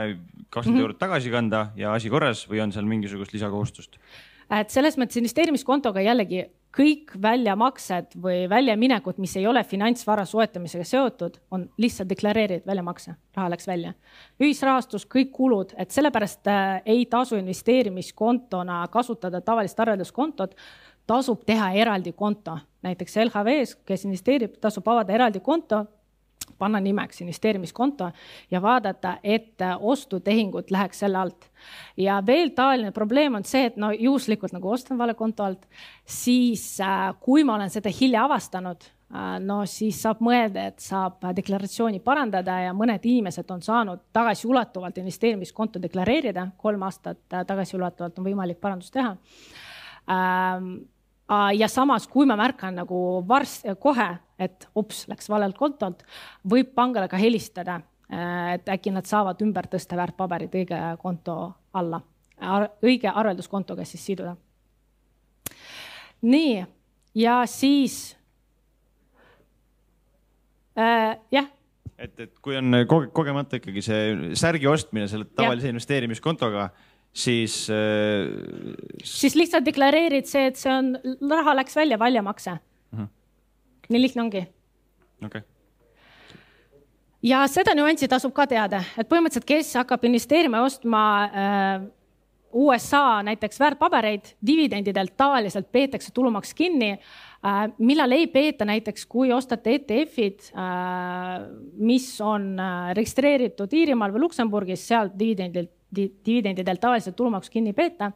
kakskümmend mm -hmm. eurot tagasi kanda ja asi korras või on seal mingisugust lisakohustust? Et selles mõttes investeerimiskontoga jällegi kõik väljamaksed või väljaminekud, mis ei ole finantsvara soetamisega seotud, on lihtsalt deklareeritud väljamakse, raha läks välja. ühisrahastus, kõik kulud, et sellepärast äh, ei tasu investeerimiskontona kasutada tavalist arvelduskontot, tasub teha eraldi konto, näiteks LHV-s, kes investeerib, tasub avada eraldi konto panna nimeks investeerimiskonto ja vaadata, et ostutehingud läheks selle alt. ja veel taoline probleem on see, et no juhuslikult nagu ostan vale konto alt, siis äh, kui ma olen seda hilja avastanud äh,, no siis saab mõelda, et saab deklaratsiooni parandada ja mõned inimesed on saanud tagasiulatuvalt investeerimiskonto deklareerida, kolm aastat äh, tagasiulatuvalt on võimalik parandust teha ähm, ja samas, kui ma märkan nagu varsti, kohe, et ups, läks valelt kontolt, võib pangale ka helistada, äh, et äkki nad saavad ümber tõsta väärtpaberid õige konto alla, õige arvelduskontoga siis siduda. nii, ja siis äh,. jah et, et kui on kogemata ikkagi see särgi ostmine selle tavalise ja. investeerimiskontoga siis äh,. siis lihtsalt deklareerid see, et see on, raha läks välja, väljamakse uh. Mhm. -huh. Nii lihtne ongi. okei okay. ja seda nüanssi tasub ka teada, et põhimõtteliselt, kes hakkab investeerima ja ostma äh, USA näiteks väärtpabereid dividendidelt tavaliselt peetakse tulumaks kinni äh,. millal ei peeta näiteks, kui ostate ETF-id äh,, mis on äh, registreeritud Iirimaal või Luksemburgis, seal dividendilt dividendidelt tavaliselt tulumaksu kinni ei peeta.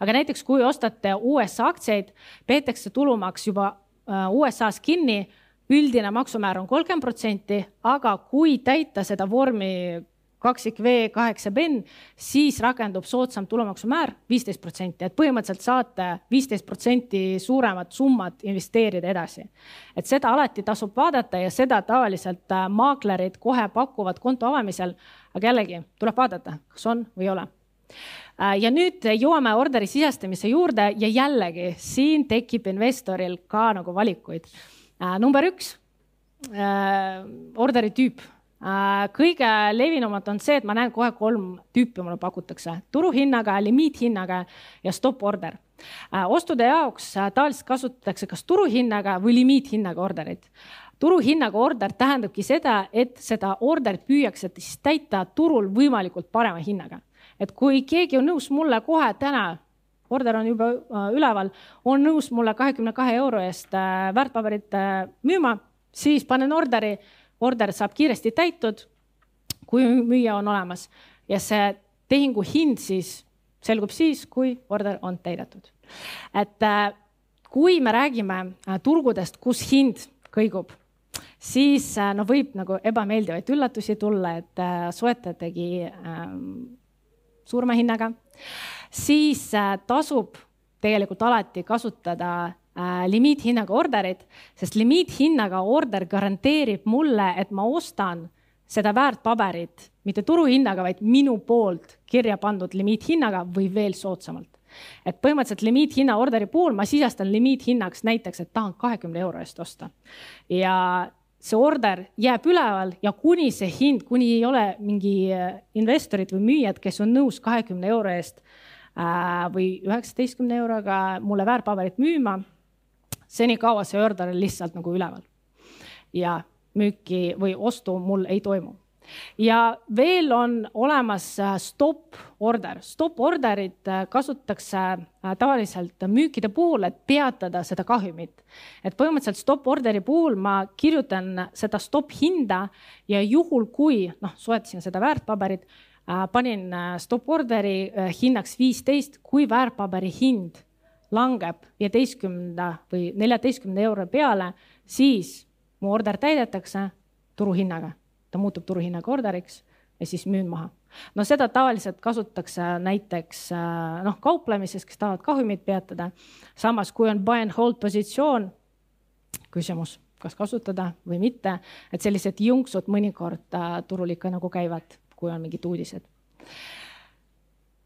aga näiteks kui ostate USA aktsiaid, peetakse tulumaks juba USA-s kinni üldine maksumäär on kolmkümmend protsenti, aga kui täita seda vormi kaksik V kaheksa Ben, siis rakendub soodsam tulumaksumäär viisteist protsenti, et põhimõtteliselt saate viisteist protsenti suuremat summat investeerida edasi. et seda alati tasub vaadata ja seda tavaliselt äh, maaklerid kohe pakuvad konto avamisel. aga jällegi tuleb vaadata, kas on või ei ole äh, ja nüüd jõuame orderi sisestamise juurde ja jällegi siin tekib investoril ka nagu valikuid Äh, number üks, äh, orderi tüüp. Äh, kõige levinumad on see, et ma näen kohe kolm tüüpi mulle pakutakse turuhinnaga, limiithinnaga ja stop order. ostude jaoks tavaliselt kasutatakse kas turuhinnaga või limiithinnaga orderit turuhinnaga order tähendabki seda, et seda orderit püüakse siis täita turul võimalikult parema hinnaga. Et kui keegi on nõus mulle kohe täna order on juba äh, üleval, on nõus mulle kahekümne kahe euro eest äh, väärtpaberit äh, müüma, siis panen orderi, order saab kiiresti täitud, kui müüja on olemas ja see tehingu hind siis selgub siis, kui order on täidetud. et kui me räägime turgudest, kus hind kõigub, siis no võib nagu ebameeldivaid üllatusi tulla, et soetaja tegi ähm, suurema hinnaga siis äh, tasub tegelikult alati kasutada äh, limiithinnaga orderit, sest limiithinnaga order garanteerib mulle, et ma ostan seda väärtpaberit mitte turuhinnaga, vaid minu poolt kirja pandud limiithinnaga või veel soodsamalt. et põhimõtteliselt limiithinna orderi puhul ma sisestan limiithinnaks näiteks, et tahan kahekümne euro eest osta ja see order jääb üleval ja kuni see hind, kuni ei ole mingi äh, investorid või müüjad, kes on nõus kahekümne euro eest Äh, või üheksateistkümne euroga mulle väärtpaberit müüma. senikaua see order on lihtsalt nagu üleval ja müüki või ostu mul ei toimu ja veel on olemas äh, stop order, stop orderit äh, kasutatakse tavaliselt müükide puhul, et peatada seda kahjumit. et põhimõtteliselt stop orderi puhul ma kirjutan seda stop hinda ja juhul, kui noh, soetasin seda väärtpaberit Äh, panin äh, stop orderi äh, hinnaks viisteist, kui väärtpaberi hind langeb viieteistkümnenda või neljateistkümnenda euro peale, siis mu order täidetakse turuhinnaga, ta muutub turuhinnaga orderiks ja siis müün maha. no seda tavaliselt kasutatakse näiteks noh, kauplemises, kes tahavad kahjumit peatada. samas, kui on buy and hold positsioon, küsimus, kas kasutada või mitte, et sellised jõnksud mõnikord turul ikka nagu käivad kui on mingid uudised.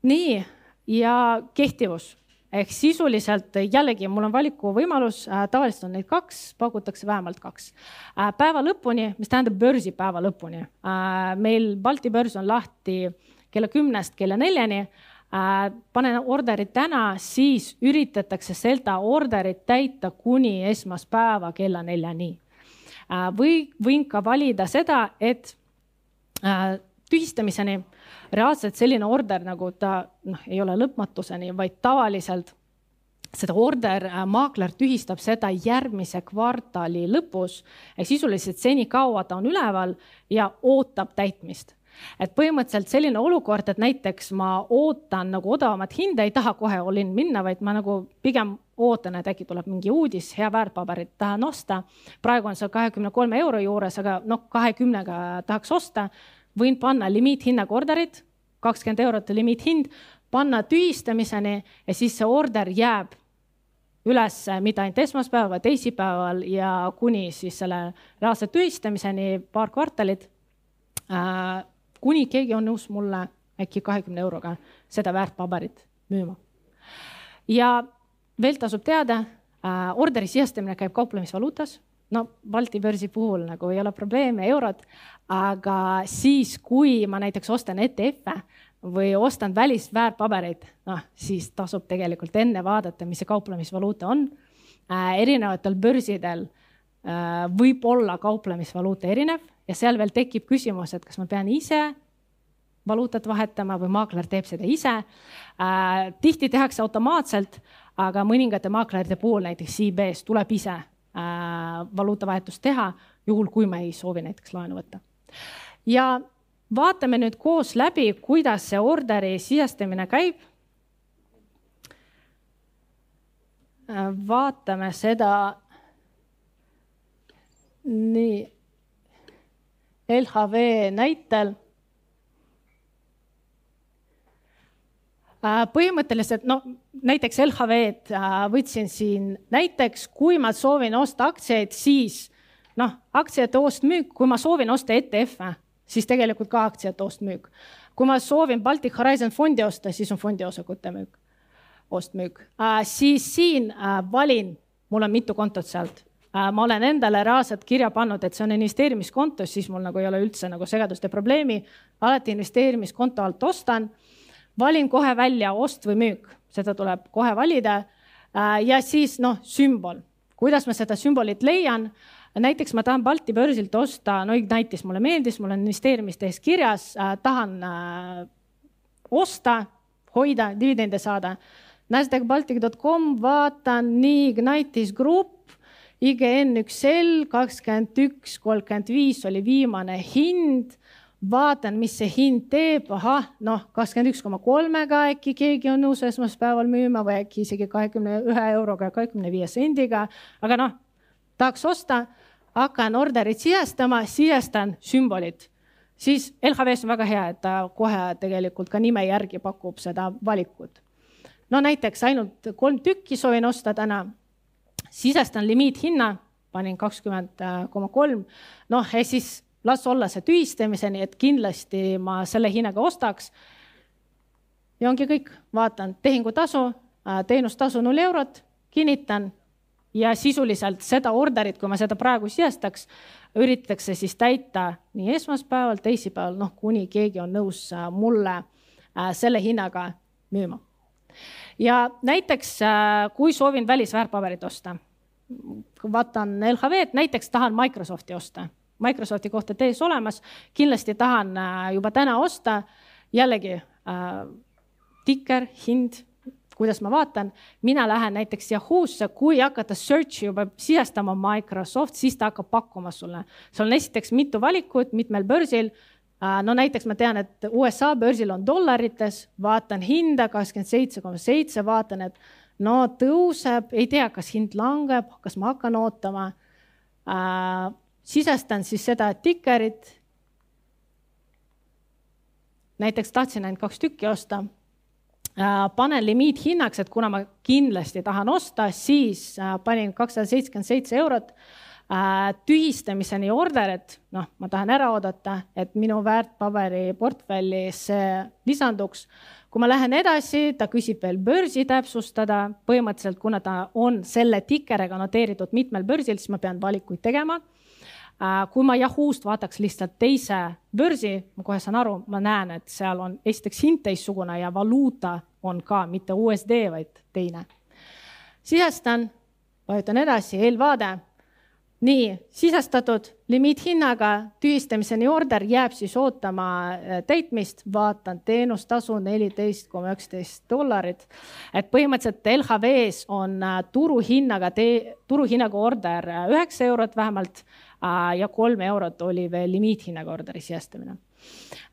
nii, ja kehtivus ehk sisuliselt jällegi mul on valikuvõimalus äh,, tavaliselt on neid kaks, pakutakse vähemalt kaks äh,. päeva lõpuni, mis tähendab börsipäeva lõpuni äh,. meil Balti börs on lahti kella kümnest kella neljani panen orderi täna, siis üritatakse seda orderit täita kuni esmaspäeva kella neljani või võin ka valida seda, et tühistamiseni. reaalselt selline order nagu ta noh, ei ole lõpmatuseni, vaid tavaliselt seda order äh, maakler tühistab seda järgmise kvartali lõpus ehk sisuliselt senikaua ta on üleval ja ootab täitmist et põhimõtteliselt selline olukord, et näiteks ma ootan nagu odavamat hinda, ei taha kohe all in minna, vaid ma nagu pigem ootan, et äkki tuleb mingi uudis, hea väärtpaberit tahan osta. praegu on seal kahekümne kolme euro juures, aga noh, kahekümnega tahaks osta võin panna limiithinnaga orderid, kakskümmend eurot on limiithind, panna tühistamiseni ja siis see order jääb üles mitte ainult esmaspäeval, teisipäeval ja kuni siis selle reaalse tühistamiseni paar kvartalit äh,. kuni keegi on nõus mulle äkki kahekümne euroga seda väärtpaberit müüma. ja veel tasub teada äh,, orderi sisestamine käib kauplemisvaluutas no Balti börsi puhul nagu ei ole probleemi, eurod, aga siis, kui ma näiteks ostan ETF-e või ostan välisväärtpabereid, noh siis tasub tegelikult enne vaadata, mis see kauplemisvaluuta on äh,. erinevatel börsidel äh, võib olla kauplemisvaluuta erinev ja seal veel tekib küsimus, et kas ma pean ise valuutat vahetama või maakler teeb seda ise äh,. tihti tehakse automaatselt, aga mõningate maaklerite puhul näiteks CB-s tuleb ise valuutavahetust teha, juhul kui me ei soovi näiteks laenu võtta. ja vaatame nüüd koos läbi, kuidas see orderi sisestamine käib. Äh, vaatame seda. nii, LHV näitel Äh, põhimõtteliselt no näiteks LHV-d äh, võtsin siin näiteks, kui ma soovin osta aktsiaid, siis noh, aktsiate ost-müük, kui ma soovin osta ETF-e, siis tegelikult ka aktsiate ost-müük. kui ma soovin Baltic Horizon fondi osta, siis on fondiosakute müük, ost-müük äh,. siis siin äh, valin, mul on mitu kontot sealt ma olen endale reaalselt kirja pannud, et see on investeerimiskonto, siis mul nagu ei ole üldse nagu segadust ja probleemi. alati investeerimiskonto alt ostan valin kohe välja ost või müük, seda tuleb kohe valida. Äh, ja siis noh, sümbol, kuidas ma seda sümbolit leian. näiteks ma tahan Balti börsilt osta, no Ignitis mulle meeldis, mul on investeerimiste ees kirjas äh,, tahan äh, osta, hoida, dividende saada. NASDAQ-Baltic.com, vaatan nii Ignitis Group, IGN üks L kakskümmend üks, kolmkümmend viis oli viimane hind vaatan, mis see hind teeb, ahah, noh, kakskümmend üks koma kolmega äkki keegi on nõus esmaspäeval müüma või äkki isegi kahekümne ühe euroga, kahekümne viie sendiga, aga noh, tahaks osta, hakkan orderit sisestama, sisestan sümbolid, siis LHV-s on väga hea, et ta kohe tegelikult ka nime järgi pakub seda valikut. no näiteks ainult kolm tükki soovin osta täna, sisestan limiithinna, panin kakskümmend koma kolm, noh ja siis las olla see tühistamiseni, et kindlasti ma selle hinnaga ostaks. ja ongi kõik, vaatan tehingutasu, äh, teenustasu null eurot, kinnitan ja sisuliselt seda orderit, kui ma seda praegu sisestaks, üritatakse siis täita nii esmaspäeval, teisipäeval, noh, kuni keegi on nõus äh, mulle äh, selle hinnaga müüma. ja näiteks, kui soovin välisväärtpaberit osta, vaatan LHV-d, näiteks tahan Microsofti osta Microsofti kohta tees olemas, kindlasti tahan äh, juba täna osta. jällegi äh, tikker, hind, kuidas ma vaatan, mina lähen näiteks Yahoo'sse, kui hakata search'i juba sisestama Microsoft, siis ta hakkab pakkuma sulle. seal on esiteks mitu valikut mitmel börsil. Äh, no näiteks ma tean, et USA börsil on dollarites, vaatan hinda kakskümmend seitse koma seitse, vaatan, et no tõuseb, ei tea, kas hind langeb, kas ma hakkan ootama. Äh, sisestan siis seda tikerit. näiteks tahtsin ainult kaks tükki osta. Äh, panen limiithinnaks, et kuna ma kindlasti tahan osta, siis äh, panin kakssada seitsekümmend seitse eurot äh, tühistamiseni order, et noh, ma tahan ära oodata, et minu väärtpaberi portfelli see lisanduks. kui ma lähen edasi, ta küsib veel börsi täpsustada, põhimõtteliselt kuna ta on selle tikeriga noteeritud mitmel börsil, siis ma pean valikuid tegema kui ma Yahoo'st vaataks lihtsalt teise börsi, ma kohe saan aru, ma näen, et seal on esiteks hind teistsugune ja valuuta on ka mitte USD, vaid teine. sisestan, vajutan edasi, eelvaade. nii, sisestatud limiithinnaga tühistamiseni order jääb siis ootama äh, täitmist, vaatan teenustasu neliteist koma üksteist dollarit. et põhimõtteliselt LHV-s on äh, turuhinnaga, turuhinnaga order üheksa eurot vähemalt Äh, ja kolm eurot oli veel limiithinnaga orderi sisestamine.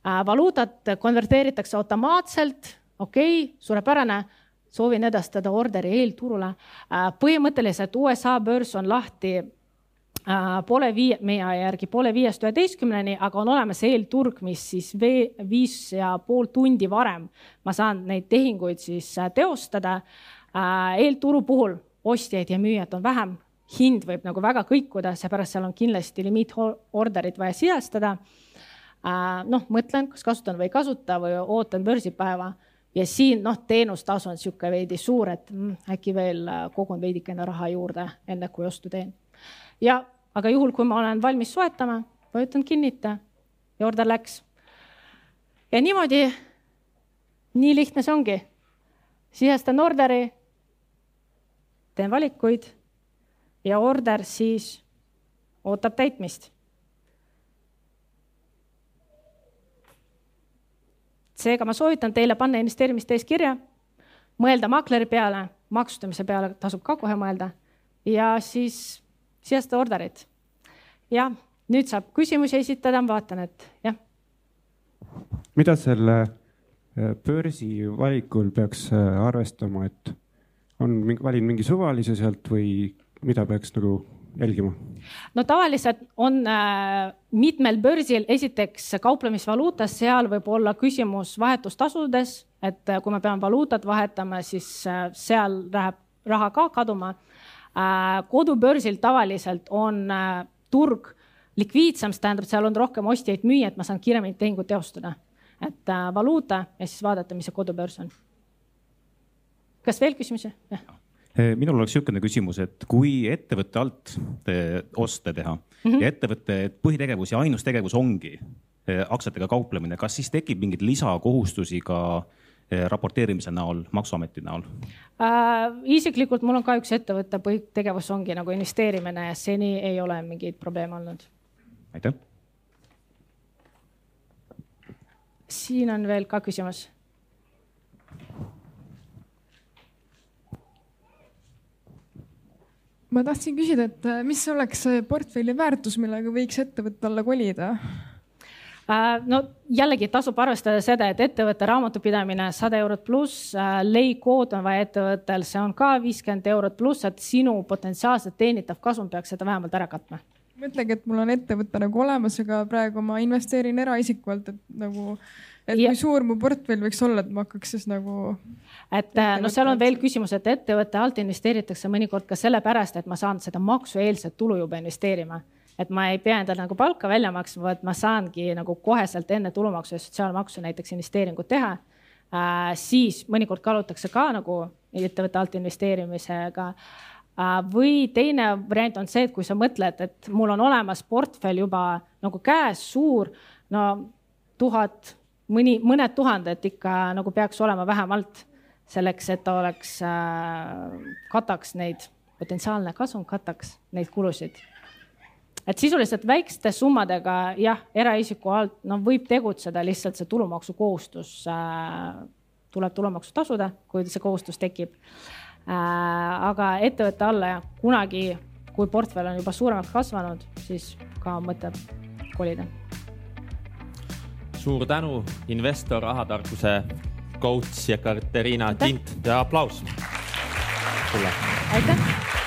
Äh, valuutat konverteeritakse automaatselt, okei okay,, suurepärane soovin edastada orderi eelturule. Äh, põhimõtteliselt USA börs on lahti poole viie, meie järgi poole viiest üheteistkümneni, aga on olemas eelturg, mis siis viis ja pool tundi varem ma saan neid tehinguid siis teostada. eelturu puhul ostjaid ja müüjaid on vähem, hind võib nagu väga kõikuda, seepärast seal on kindlasti limiitorderid vaja sisestada. Äh, noh, mõtlen, kas kasutan või ei kasuta või ootan börsipäeva ja siin noh, teenustasu on sihuke veidi suur, et mm, äkki veel äh, kogun veidikene raha juurde, enne kui ostu teen. ja, aga juhul, kui ma olen valmis soetama, vajutan kinnita ja order läks. ja niimoodi, nii lihtne see ongi. sisestan orderi, teen valikuid ja order siis ootab täitmist. seega ma soovitan teile panna investeerimistees kirja, mõelda makleri peale, maksustamise peale tasub ka kohe mõelda ja siis sisestada orderid. jah, nüüd saab küsimusi esitada, ma vaatan, et jah. mida selle äh, börsi valikul peaks äh, arvestama, et on valin mingi suvalise sealt või mida peaks nagu jälgima? no tavaliselt on äh, mitmel börsil esiteks kauplemisvaluutas, seal võib olla küsimus vahetustasudes, et äh, kui me peame valuutat vahetama, siis äh, seal läheb raha ka kaduma äh,. kodubörsil tavaliselt on äh, turg likviidsem, see tähendab, seal on rohkem ostjaid-müüjaid, ma saan kiiremini tehingut teostada. et äh, valuuta ja siis vaadata, mis see kodubörs on. kas veel küsimusi? jah minul oleks niisugune küsimus, et kui ettevõtte alt oste teha mm -hmm. ja ettevõtte põhitegevus ja ainus tegevus ongi eh, aktsiatega kauplemine, kas siis tekib mingeid lisakohustusi ka eh, raporteerimise näol, maksuameti näol äh,? isiklikult mul on ka üks ettevõtte põhitegevus ongi nagu investeerimine ja seni ei ole mingeid probleeme olnud. aitäh. siin on veel ka küsimus ma tahtsin küsida, et äh, mis oleks portfelli väärtus, millega võiks ettevõtte alla kolida? Äh, no jällegi tasub arvestada seda, et ettevõtte raamatupidamine sada eurot pluss, äh, leikood on vaja ettevõttel, see on ka viiskümmend eurot pluss, et sinu potentsiaalselt teenitav kasum peaks seda vähemalt ära katma. mõtlegi, et mul on ettevõte nagu olemas, aga praegu ma investeerin eraisiku alt, et nagu et ja. kui suur mu portfell võiks olla, et ma hakkaks siis nagu. et äh, no seal on veel küsimus, et ettevõtte alt investeeritakse mõnikord ka sellepärast, et ma saan seda maksueelset tulu juba investeerima. et ma ei pea endale nagu palka välja maksma, vaid ma saangi nagu koheselt enne tulumaksu ja sotsiaalmaksu näiteks investeeringut teha äh,. siis mõnikord kaalutakse ka nagu ettevõtte alt investeerimisega äh, või teine variant on see, et kui sa mõtled, et mul on olemas portfell juba nagu käes suur, no tuhat mõni, mõned tuhanded ikka nagu peaks olema vähemalt selleks, et ta oleks äh,, kataks neid, potentsiaalne kasum kataks neid kulusid. et sisuliselt väikeste summadega jah, eraisiku alt no võib tegutseda, lihtsalt see tulumaksukohustus äh, tuleb tulumaksu tasuda, kui see kohustus tekib äh,. aga ettevõtte alla jah, kunagi, kui portfell on juba suuremaks kasvanud, siis ka mõte kolida suur tänu, investor, rahatarkuse coach Jekaterina Tint ja aplaus. Sulle. aitäh